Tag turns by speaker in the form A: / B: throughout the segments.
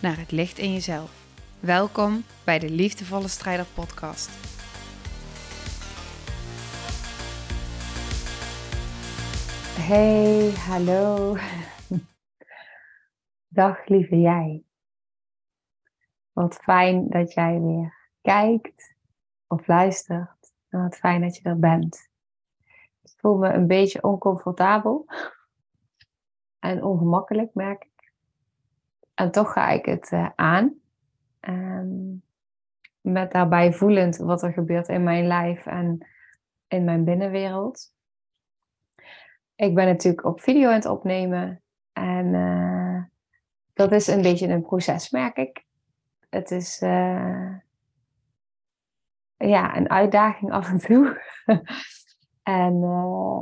A: naar het licht in jezelf. Welkom bij de Liefdevolle Strijder Podcast.
B: Hey, hallo. Dag lieve jij. Wat fijn dat jij weer kijkt of luistert. Wat fijn dat je er bent. Ik voel me een beetje oncomfortabel en ongemakkelijk, merk ik. En toch ga ik het uh, aan. Um, met daarbij voelend wat er gebeurt in mijn lijf en in mijn binnenwereld. Ik ben natuurlijk op video aan het opnemen. En uh, dat is een beetje een proces, merk ik. Het is uh, ja, een uitdaging af en toe. en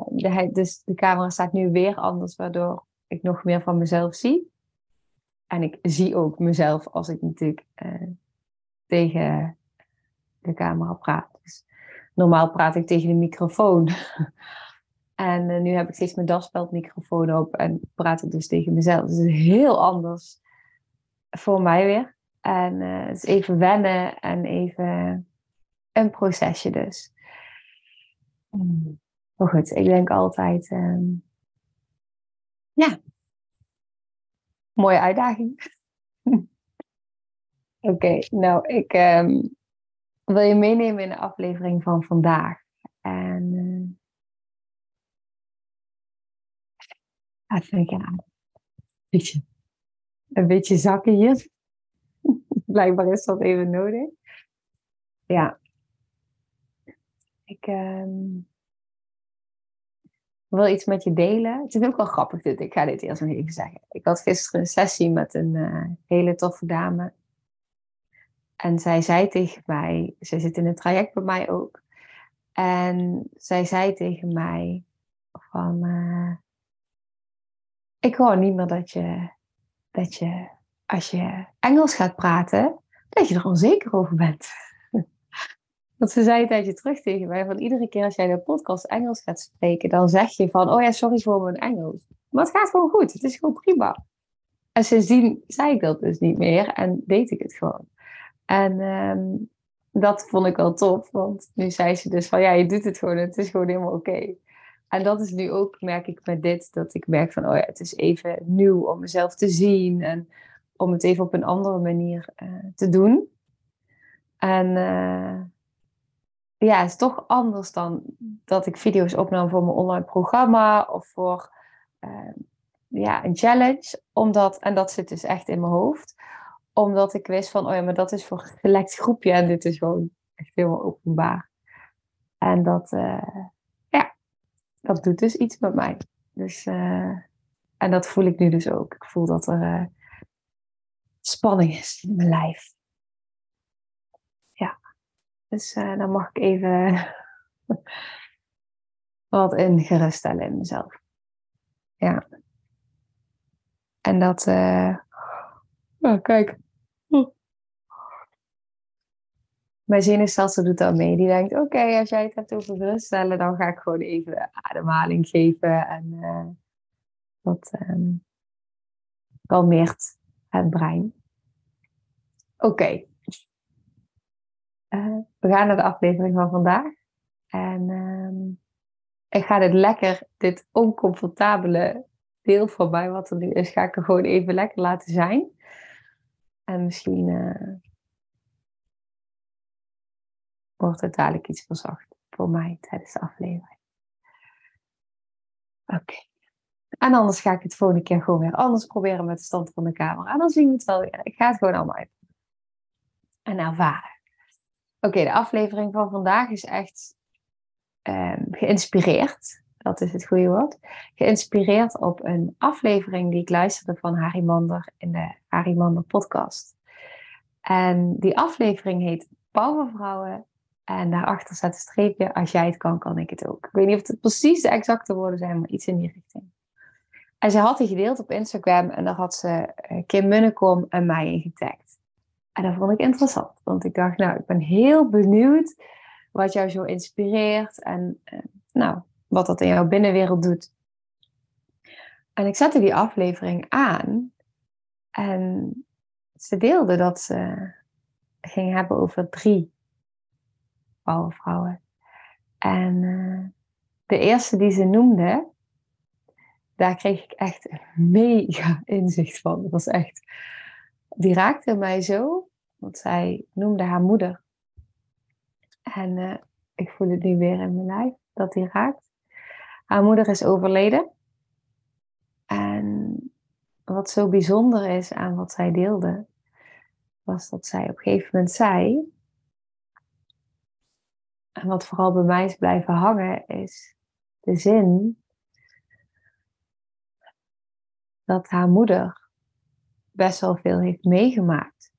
B: de, dus de camera staat nu weer anders, waardoor ik nog meer van mezelf zie. En ik zie ook mezelf als ik natuurlijk tegen de camera praat. Dus normaal praat ik tegen de microfoon. En uh, nu heb ik steeds mijn daspeldmicrofoon op en praat ik dus tegen mezelf. Dus het is heel anders voor mij weer. En uh, het is even wennen en even een procesje dus. Maar goed, ik denk altijd, um, ja, mooie uitdaging. Oké, okay, nou, ik um, wil je meenemen in de aflevering van vandaag. En uh, ja, een beetje, een beetje zakken hier. Blijkbaar is dat even nodig. Ja. Ik um, wil iets met je delen. Het is ook wel grappig dit. Ik ga dit eerst nog even zeggen. Ik had gisteren een sessie met een uh, hele toffe dame. En zij zei tegen mij, zij zit in een traject bij mij ook. En zij zei tegen mij van, uh, ik hoor niet meer dat je, dat je, als je Engels gaat praten, dat je er onzeker over bent. Want ze zei een tijdje terug tegen mij, van iedere keer als jij de podcast Engels gaat spreken, dan zeg je van, oh ja, sorry voor mijn Engels. Maar het gaat gewoon goed, het is gewoon prima. En sindsdien zei ik dat dus niet meer en deed ik het gewoon. En um, dat vond ik wel tof, want nu zei ze dus van, ja, je doet het gewoon, het is gewoon helemaal oké. En dat is nu ook, merk ik met dit, dat ik merk van, oh ja, het is even nieuw om mezelf te zien en om het even op een andere manier uh, te doen. En uh, ja, het is toch anders dan dat ik video's opnam voor mijn online programma of voor uh, ja, een challenge. Omdat, en dat zit dus echt in mijn hoofd, omdat ik wist van, oh ja, maar dat is voor een select groepje en dit is gewoon echt helemaal openbaar. En dat, dat doet dus iets met mij. Dus, uh, en dat voel ik nu dus ook. Ik voel dat er uh, spanning is in mijn lijf. Dus uh, dan mag ik even wat in geruststellen in mezelf. Ja. En dat, oh, kijk, mijn zenuwstelsel doet dat mee. Die denkt, oké, als jij het hebt over geruststellen, dan ga ik gewoon even ademhaling geven. En uh, dat um, kalmeert het brein. Oké. Uh, we gaan naar de aflevering van vandaag. En um, ik ga dit lekker, dit oncomfortabele deel mij, wat er nu is, ga ik er gewoon even lekker laten zijn. En misschien... Uh, wordt het dadelijk iets verzacht voor mij tijdens de aflevering. Oké. En anders ga ik het volgende keer gewoon weer anders proberen met de stand van de camera. En dan zien we het wel. Ik ga het gewoon allemaal uit. En ervaren. Oké, de aflevering van vandaag is echt um, geïnspireerd. dat is het goede woord, geïnspireerd op een aflevering die ik luisterde van Harry Mander in de Harry Mander podcast. En die aflevering heet Powervrouwen en daarachter staat een streepje, als jij het kan, kan ik het ook. Ik weet niet of het precies de exacte woorden zijn, maar iets in die richting. En ze had die gedeeld op Instagram en daar had ze eh, Kim Munnekom en mij in getagd. En dat vond ik interessant, want ik dacht, nou, ik ben heel benieuwd wat jou zo inspireert en eh, nou, wat dat in jouw binnenwereld doet. En ik zette die aflevering aan en ze deelde dat ze ging hebben over drie powervrouwen. En uh, de eerste die ze noemde, daar kreeg ik echt mega inzicht van. Dat was echt, die raakte mij zo, want zij noemde haar moeder. En uh, ik voel het nu weer in mijn lijf, dat die raakt. Haar moeder is overleden. En wat zo bijzonder is aan wat zij deelde, was dat zij op een gegeven moment zei. En wat vooral bij mij is blijven hangen, is de zin dat haar moeder best wel veel heeft meegemaakt.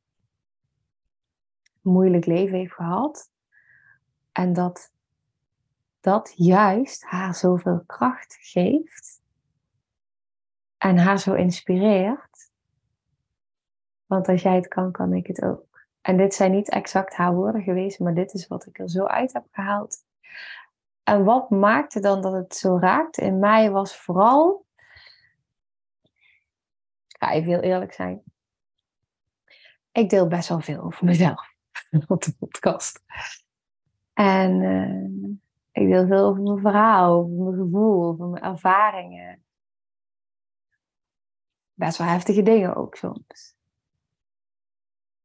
B: Moeilijk leven heeft gehad. En dat dat juist haar zoveel kracht geeft en haar zo inspireert. Want als jij het kan, kan ik het ook. En dit zijn niet exact haar woorden geweest, maar dit is wat ik er zo uit heb gehaald. En wat maakte dan dat het zo raakte in mij was vooral, ik ga even heel eerlijk zijn, ik deel best wel veel over mezelf op de podcast. En uh, ik deel veel over mijn verhaal, over mijn gevoel, over mijn ervaringen. Best wel heftige dingen ook soms.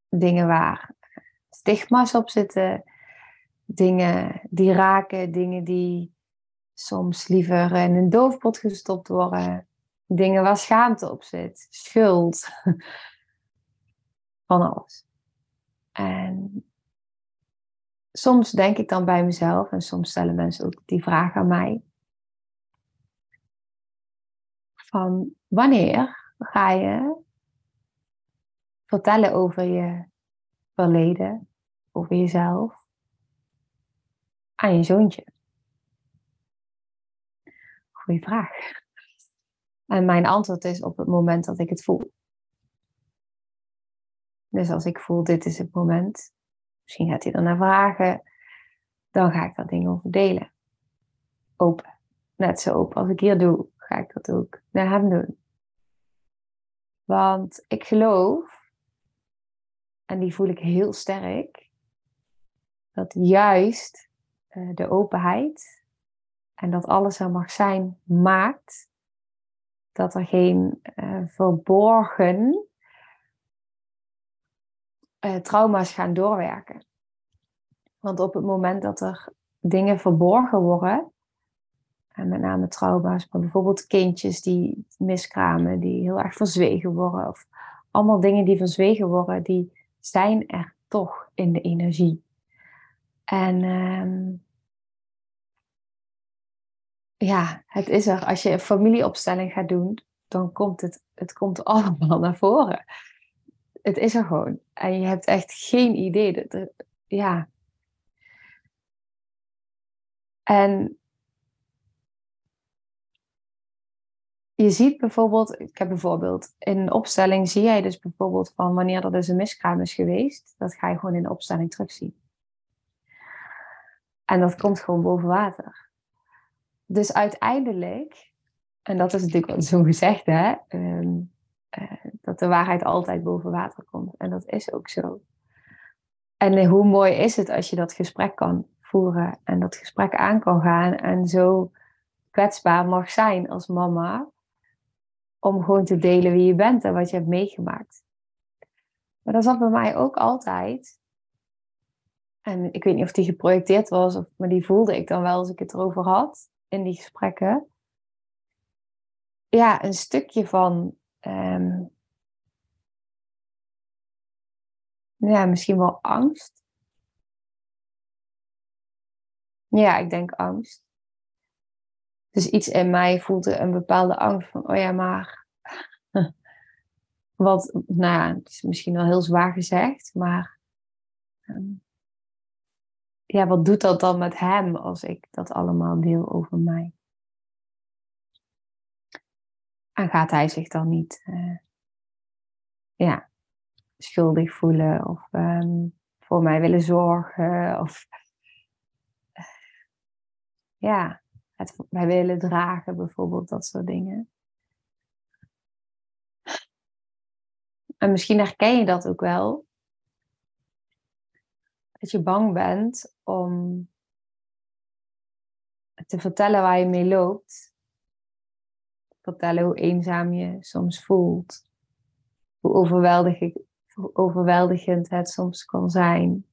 B: Dingen waar stigma's op zitten. Dingen die raken, dingen die soms liever in een doofpot gestopt worden. Dingen waar schaamte op zit, schuld. Van alles. En soms denk ik dan bij mezelf en soms stellen mensen ook die vraag aan mij. Van wanneer ga je vertellen over je verleden, over jezelf, aan je zoontje? Goeie vraag. En mijn antwoord is op het moment dat ik het voel. Dus als ik voel, dit is het moment, Misschien gaat hij er naar vragen. Dan ga ik dat ding over delen. Open. Net zo open als ik hier doe, ga ik dat ook naar hem doen. Want ik geloof, en die voel ik heel sterk, dat juist uh, de openheid en dat alles er mag zijn, maakt dat er geen uh, verborgen uh, trauma's gaan doorwerken. Want op het moment dat er dingen verborgen worden, en met name trauma's, maar bijvoorbeeld kindjes die miskramen, die heel erg verzwegen worden, of allemaal dingen die verzwegen worden, die zijn er toch in de energie. En uh, ja, het is er. Als je een familieopstelling gaat doen, dan komt het, het komt allemaal naar voren het is er gewoon. En je hebt echt geen idee. Ja. En je ziet bijvoorbeeld, ik heb bijvoorbeeld in een opstelling zie jij dus bijvoorbeeld van wanneer er dus een miskraam is geweest, dat ga je gewoon in de opstelling terugzien. En dat komt gewoon boven water. Dus uiteindelijk, en dat is natuurlijk wat zo gezegd, hè, ehm, eh, dat de waarheid altijd boven water komt. En dat is ook zo. En eh, hoe mooi is het als je dat gesprek kan voeren en dat gesprek aan kan gaan en zo kwetsbaar mag zijn als mama om gewoon te delen wie je bent en wat je hebt meegemaakt. Maar dat zat bij mij ook altijd. En ik weet niet of die geprojecteerd was, maar die voelde ik dan wel als ik het erover had in die gesprekken. Ja, een stukje van um, ja, misschien wel angst. Ja, ik denk angst. Dus iets in mij voelde een bepaalde angst van, oh ja, maar wat, nou ja, het is misschien wel heel zwaar gezegd, maar ehm, ja, wat doet dat dan met hem als ik dat allemaal deel over mij? En gaat hij zich dan niet uh, ja, schuldig voelen of um, voor mij willen zorgen of ja, het mij willen dragen bijvoorbeeld, dat soort dingen. En misschien herken je dat ook wel. Dat je bang bent om te vertellen waar je mee loopt. Vertellen hoe eenzaam je soms voelt. Hoe overweldigend, overweldigend het soms kan zijn.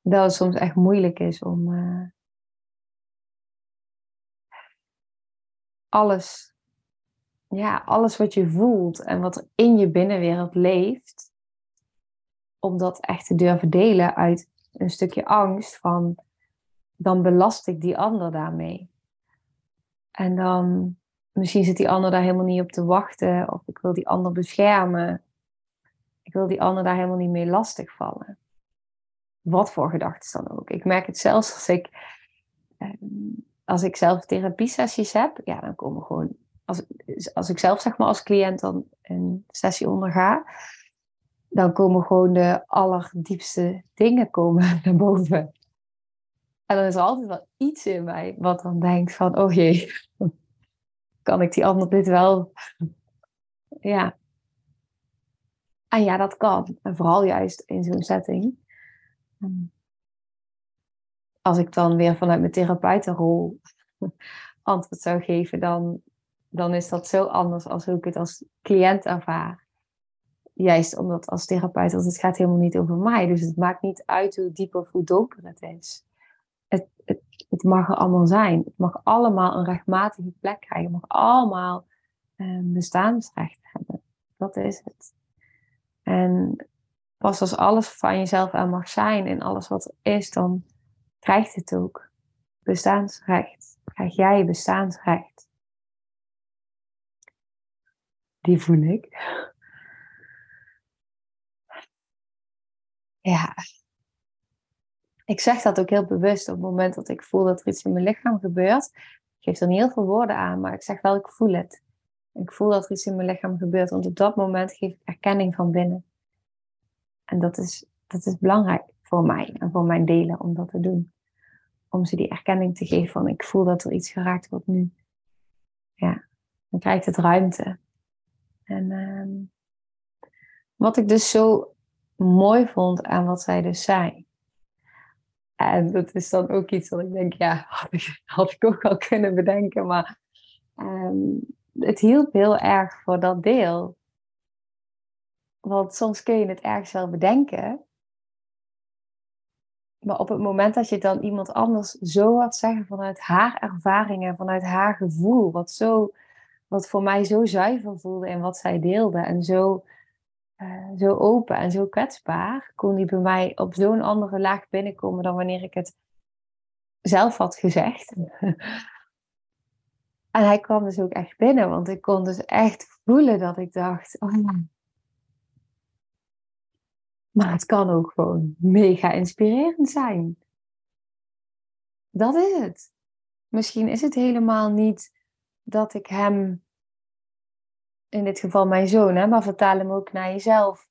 B: Dat het soms echt moeilijk is om uh, alles ja, alles wat je voelt en wat er in je binnenwereld leeft, om dat echt te durven delen uit een stukje angst van, dan belast ik die ander daarmee. En dan, misschien zit die ander daar helemaal niet op te wachten, of ik wil die ander beschermen. Ik wil die ander daar helemaal niet mee lastigvallen. Wat voor gedachten dan ook. Ik merk het zelfs als ik, ehm, als ik zelf therapie sessies heb, ja, dan komen gewoon als, als ik zelf zeg maar als cliënt dan een sessie onderga, dan komen gewoon de allerdiepste dingen komen naar boven. En dan is er altijd wel iets in mij wat dan denkt van, oh jee, kan ik die ander dit wel? Ja. En ja, dat kan. En vooral juist in zo'n setting. Als ik dan weer vanuit mijn therapeutenrol antwoord zou geven, dan dan is dat zo anders als hoe ik het als cliënt ervaar. Juist omdat als therapeut, want het gaat helemaal niet over mij. Dus het maakt niet uit hoe diep of hoe donker het is. Het, het, het mag er allemaal zijn. Het mag allemaal een rechtmatige plek krijgen. Het mag allemaal een bestaansrecht hebben. Dat is het. En pas als alles van jezelf er mag zijn en alles wat er is, dan krijgt het ook bestaansrecht. Krijg jij bestaansrecht die voel ik. Ja. Ik zeg dat ook heel bewust op het moment dat ik voel dat er iets in mijn lichaam gebeurt. Ik geef er niet heel veel woorden aan, maar ik zeg wel, ik voel het. Ik voel dat er iets in mijn lichaam gebeurt, want op dat moment geef ik erkenning van binnen. En dat is, dat is belangrijk voor mij en voor mijn delen om dat te doen. Om ze die erkenning te geven van ik voel dat er iets geraakt wordt nu. Ja, dan krijgt het ruimte. En ehm, wat ik dus zo mooi vond aan wat zij dus zei. En dat is dan ook iets wat ik denk, ja, had ik, had ook al kunnen bedenken. Maar ehm, het hielp heel erg voor dat deel. Want soms kun je het ergens wel bedenken. Maar op het moment dat je dan iemand anders zo wat zeggen vanuit haar ervaringen, vanuit haar gevoel, wat zo wat voor mij zo zuiver voelde en wat zij deelde. En zo, uh, zo open en zo kwetsbaar kon die bij mij op zo'n andere laag binnenkomen dan wanneer ik het zelf had gezegd. en hij kwam dus ook echt binnen, want ik kon dus echt voelen dat ik dacht, oh ja. Maar het kan ook gewoon mega inspirerend zijn. Dat is het. Misschien is het helemaal niet dat ik hem in dit geval mijn zoon, hè, maar vertaal hem ook naar jezelf.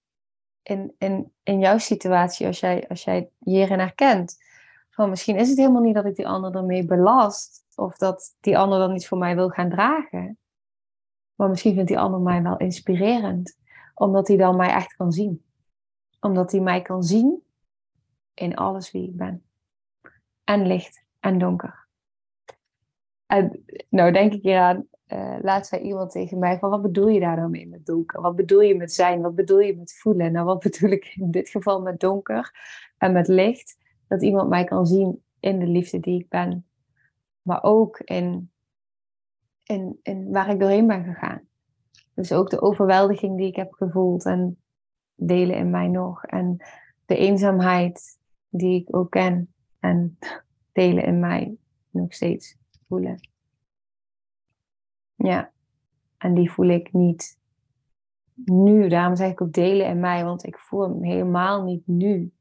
B: In, in, in jouw situatie, als jij, als jij hierin herkent. Van misschien is het helemaal niet dat ik die ander ermee belast. Of dat die ander dan iets voor mij wil gaan dragen. Maar misschien vindt die ander mij wel inspirerend. Omdat hij dan mij echt kan zien. Omdat hij mij kan zien in alles wie ik ben. En licht en donker. En nou denk ik hier aan uh, laatst zei iemand tegen mij van wat bedoel je daar dan mee met donker? Wat bedoel je met zijn? Wat bedoel je met voelen? Nou, wat bedoel ik in dit geval met donker en met licht? Dat iemand mij kan zien in de liefde die ik ben. Maar ook in, in, in waar ik doorheen ben gegaan. Dus ook de overweldiging die ik heb gevoeld en delen in mij nog. En de eenzaamheid die ik ook ken. en delen in mij nog steeds voelen. Ja, en die voel ik niet nu. Daarom zeg ik ook delen in mij, want ik voel hem helemaal niet nu.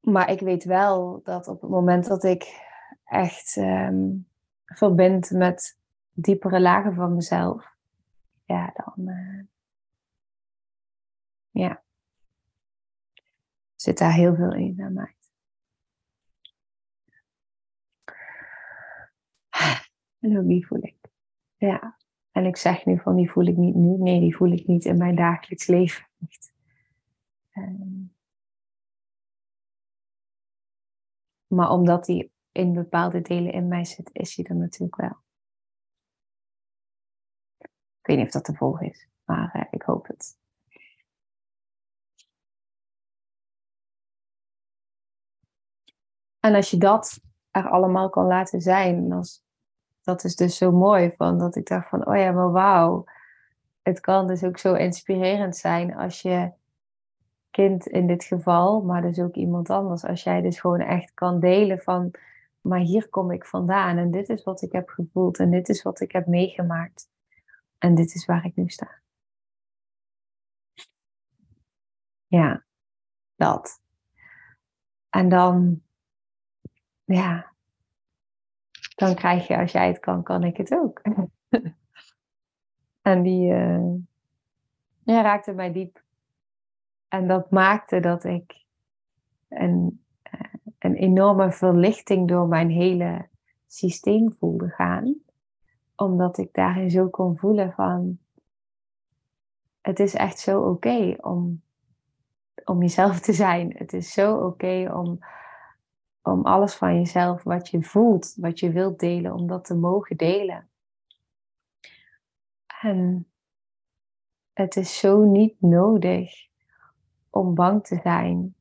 B: Maar ik weet wel dat op het moment dat ik echt um, verbind met diepere lagen van mezelf, ja, dan uh, ja, zit daar heel veel in aan mij. En die voel ik. Ja. En ik zeg nu van die voel ik niet nu. Nee, die voel ik niet in mijn dagelijks leven. Echt. Um, maar omdat die in bepaalde delen in mij zit, is hij er natuurlijk wel. Ik weet niet of dat te volgen is, maar uh, ik hoop het. En als je dat er allemaal kan laten zijn, dan dat is dus zo mooi. Van, dat ik dacht van, oh ja, maar wauw. Het kan dus ook zo inspirerend zijn als je kind in dit geval, maar dus ook iemand anders. Als jij dus gewoon echt kan delen van, maar hier kom ik vandaan. En dit is wat ik heb gevoeld. En dit is wat ik heb meegemaakt. En dit is waar ik nu sta. Ja, dat. En dan, ja, dan krijg je, als jij het kan, kan ik het ook. en die uh, ja, raakte mij diep. En dat maakte dat ik een, eh, een enorme verlichting door mijn hele systeem voelde gaan. Omdat ik daarin zo kon voelen van, het is echt zo oké om, om jezelf te zijn. Het is zo oké om om alles van jezelf, wat je voelt, wat je wilt delen, om dat te mogen delen. En het is zo niet nodig om bang te zijn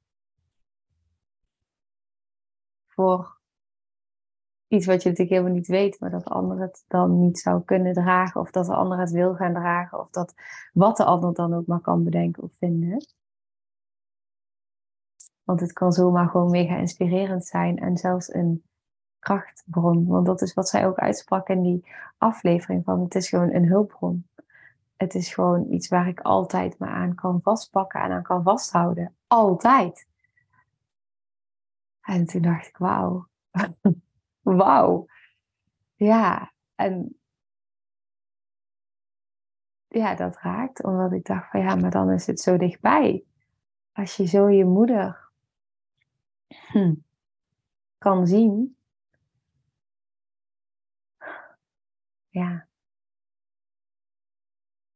B: voor iets wat je natuurlijk helemaal niet weet, maar dat de ander het dan niet zou kunnen dragen, of dat de ander het wil gaan dragen, of dat wat de ander dan ook maar kan bedenken of vinden. Want het kan zomaar gewoon mega inspirerend zijn en zelfs een krachtbron. Want dat is wat zij ook uitsprak in die aflevering van het is gewoon een hulpbron. Het is gewoon iets waar ik altijd me aan kan vastpakken en aan kan vasthouden. Altijd. En toen dacht ik, wauw. wauw. Ja, en ja, dat raakt. Omdat ik dacht van ja, maar dan is het zo dichtbij. Als je zo je moeder kan zien. Ja,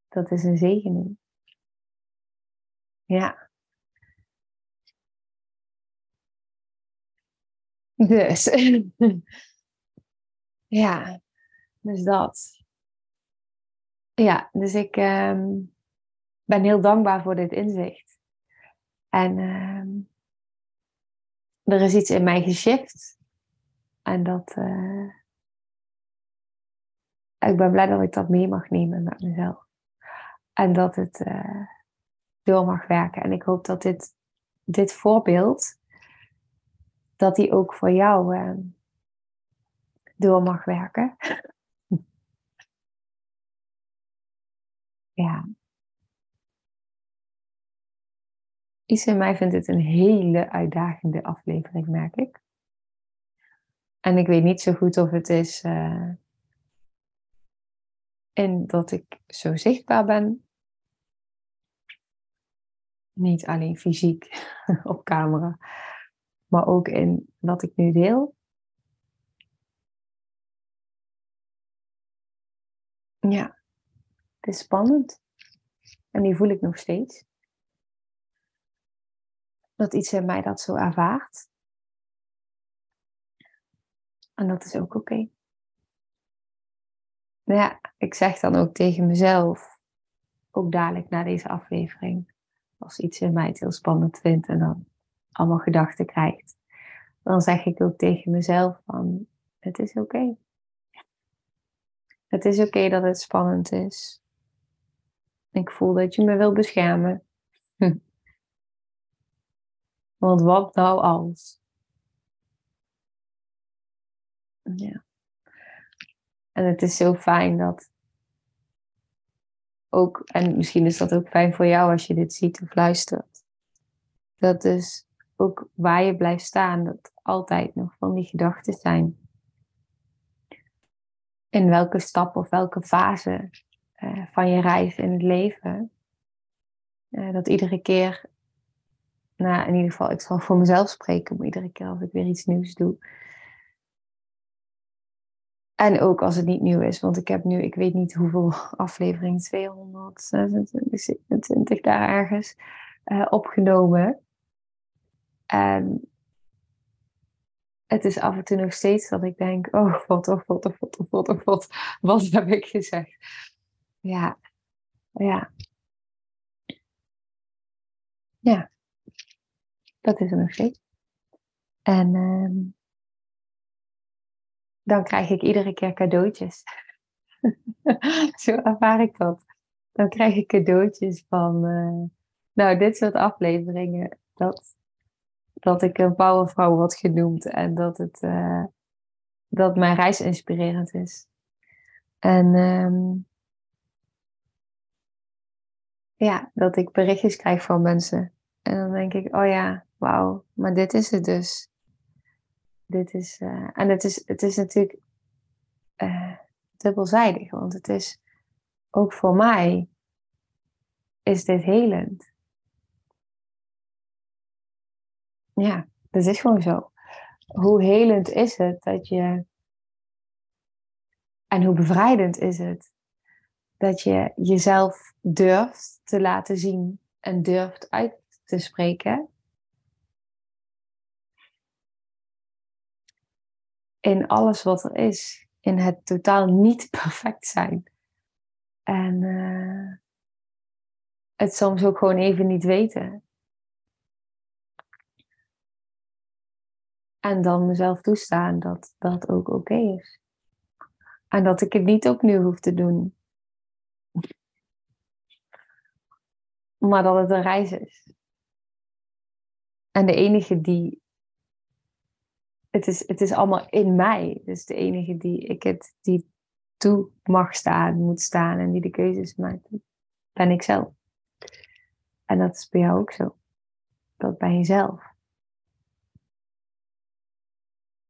B: dat is een zegening. Ja. Dus, ja, dus dat. Ja, dus ik um, ben heel dankbaar voor dit inzicht. En um, er is iets in mij geshift. En dat. Uh, ik ben blij dat ik dat mee mag nemen met mezelf. En dat het uh, door mag werken. En ik hoop dat dit, dit voorbeeld. dat die ook voor jou uh, door mag werken. ja. Iets in mij vindt het een hele uitdagende aflevering, merk ik. En ik weet niet zo goed of het is uh, in dat ik zo zichtbaar ben. Niet alleen fysiek op camera, maar ook in wat ik nu deel. Ja, het is spannend. En die voel ik nog steeds dat iets in mij dat zo ervaart. En dat is ook oké. Nou ja, ik zeg dan ook tegen mezelf, ook dadelijk na deze aflevering, als iets in mij het heel spannend vindt en dan allemaal gedachten krijgt, dan zeg ik ook tegen mezelf van, het is oké. Het is oké dat het spannend is. Ik voel dat je me wil beschermen. Want wat nou als? Ja. En het is zo fijn dat ook, en misschien is dat ook fijn voor jou als je dit ziet of luistert, dat dus ook waar je blijft staan, dat altijd nog van die gedachten zijn. In welke stap of welke fase uh, van je reis in het leven, uh, dat iedere keer, nou in ieder geval, ik zal voor mezelf spreken, maar iedere keer als ik weer iets nieuws doe, en ook als het niet nieuw is, want ik heb nu, ik weet niet hoeveel afleveringen, 227 daar ergens, uh, opgenomen. En het is af en toe nog steeds dat ik denk, oh god, oh god, oh god, oh god, oh god, wat heb ik gezegd? Ja, ja. Ja, dat is er nog. En um, dan krijg ik iedere keer cadeautjes. Zo ervaar ik dat. Dan krijg ik cadeautjes van, uh, nou, dit soort afleveringen. Dat, dat ik een powervrouw word genoemd en dat, het, uh, dat mijn reis inspirerend is. En um, ja, dat ik berichtjes krijg van mensen. En dan denk ik, oh ja, wauw, maar dit is het dus dit is, uh, en het is, het is natuurlijk uh, dubbelzijdig, want het is ook voor mij is dit helend. Ja, dat is gewoon zo. Hoe helend is het dat je, en hoe bevrijdend is het dat je jezelf durft te laten zien en durft uit te spreken in alles wat er is. In het totaal niet perfect zijn. En uh, het soms ook gewoon even niet weten. En dan mezelf toestaan dat dat ook oké is. En dat ik het niet opnieuw hoef te doen. Maar dat het een reis is. En de enige die het is, het is allemaal in mij. Dus de enige die ik het die toe mag staan, moet staan en die de keuzes maakt, ben ik zelf. En dat is bij jou ook zo. Dat ben je zelf.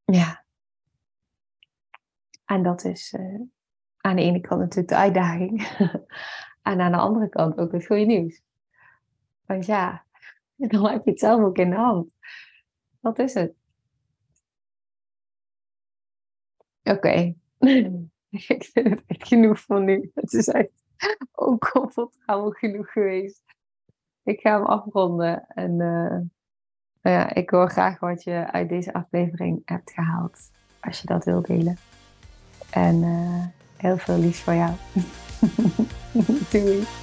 B: Ja. En dat is uh, aan de ene kant natuurlijk de uitdaging. en aan de andere kant ook het goede nieuws. Want ja, dan heb je het zelf ook in de hand. Wat is het? Oké. ik vind het echt genoeg van nu. Het is echt oncomfortabel genoeg geweest. Ik ga hem afronden. En uh, nou ja, ik hoor graag wat je uit deze aflevering hebt gehaald. Als je dat wilt delen. En uh, heel veel liefs voor jou. Doei.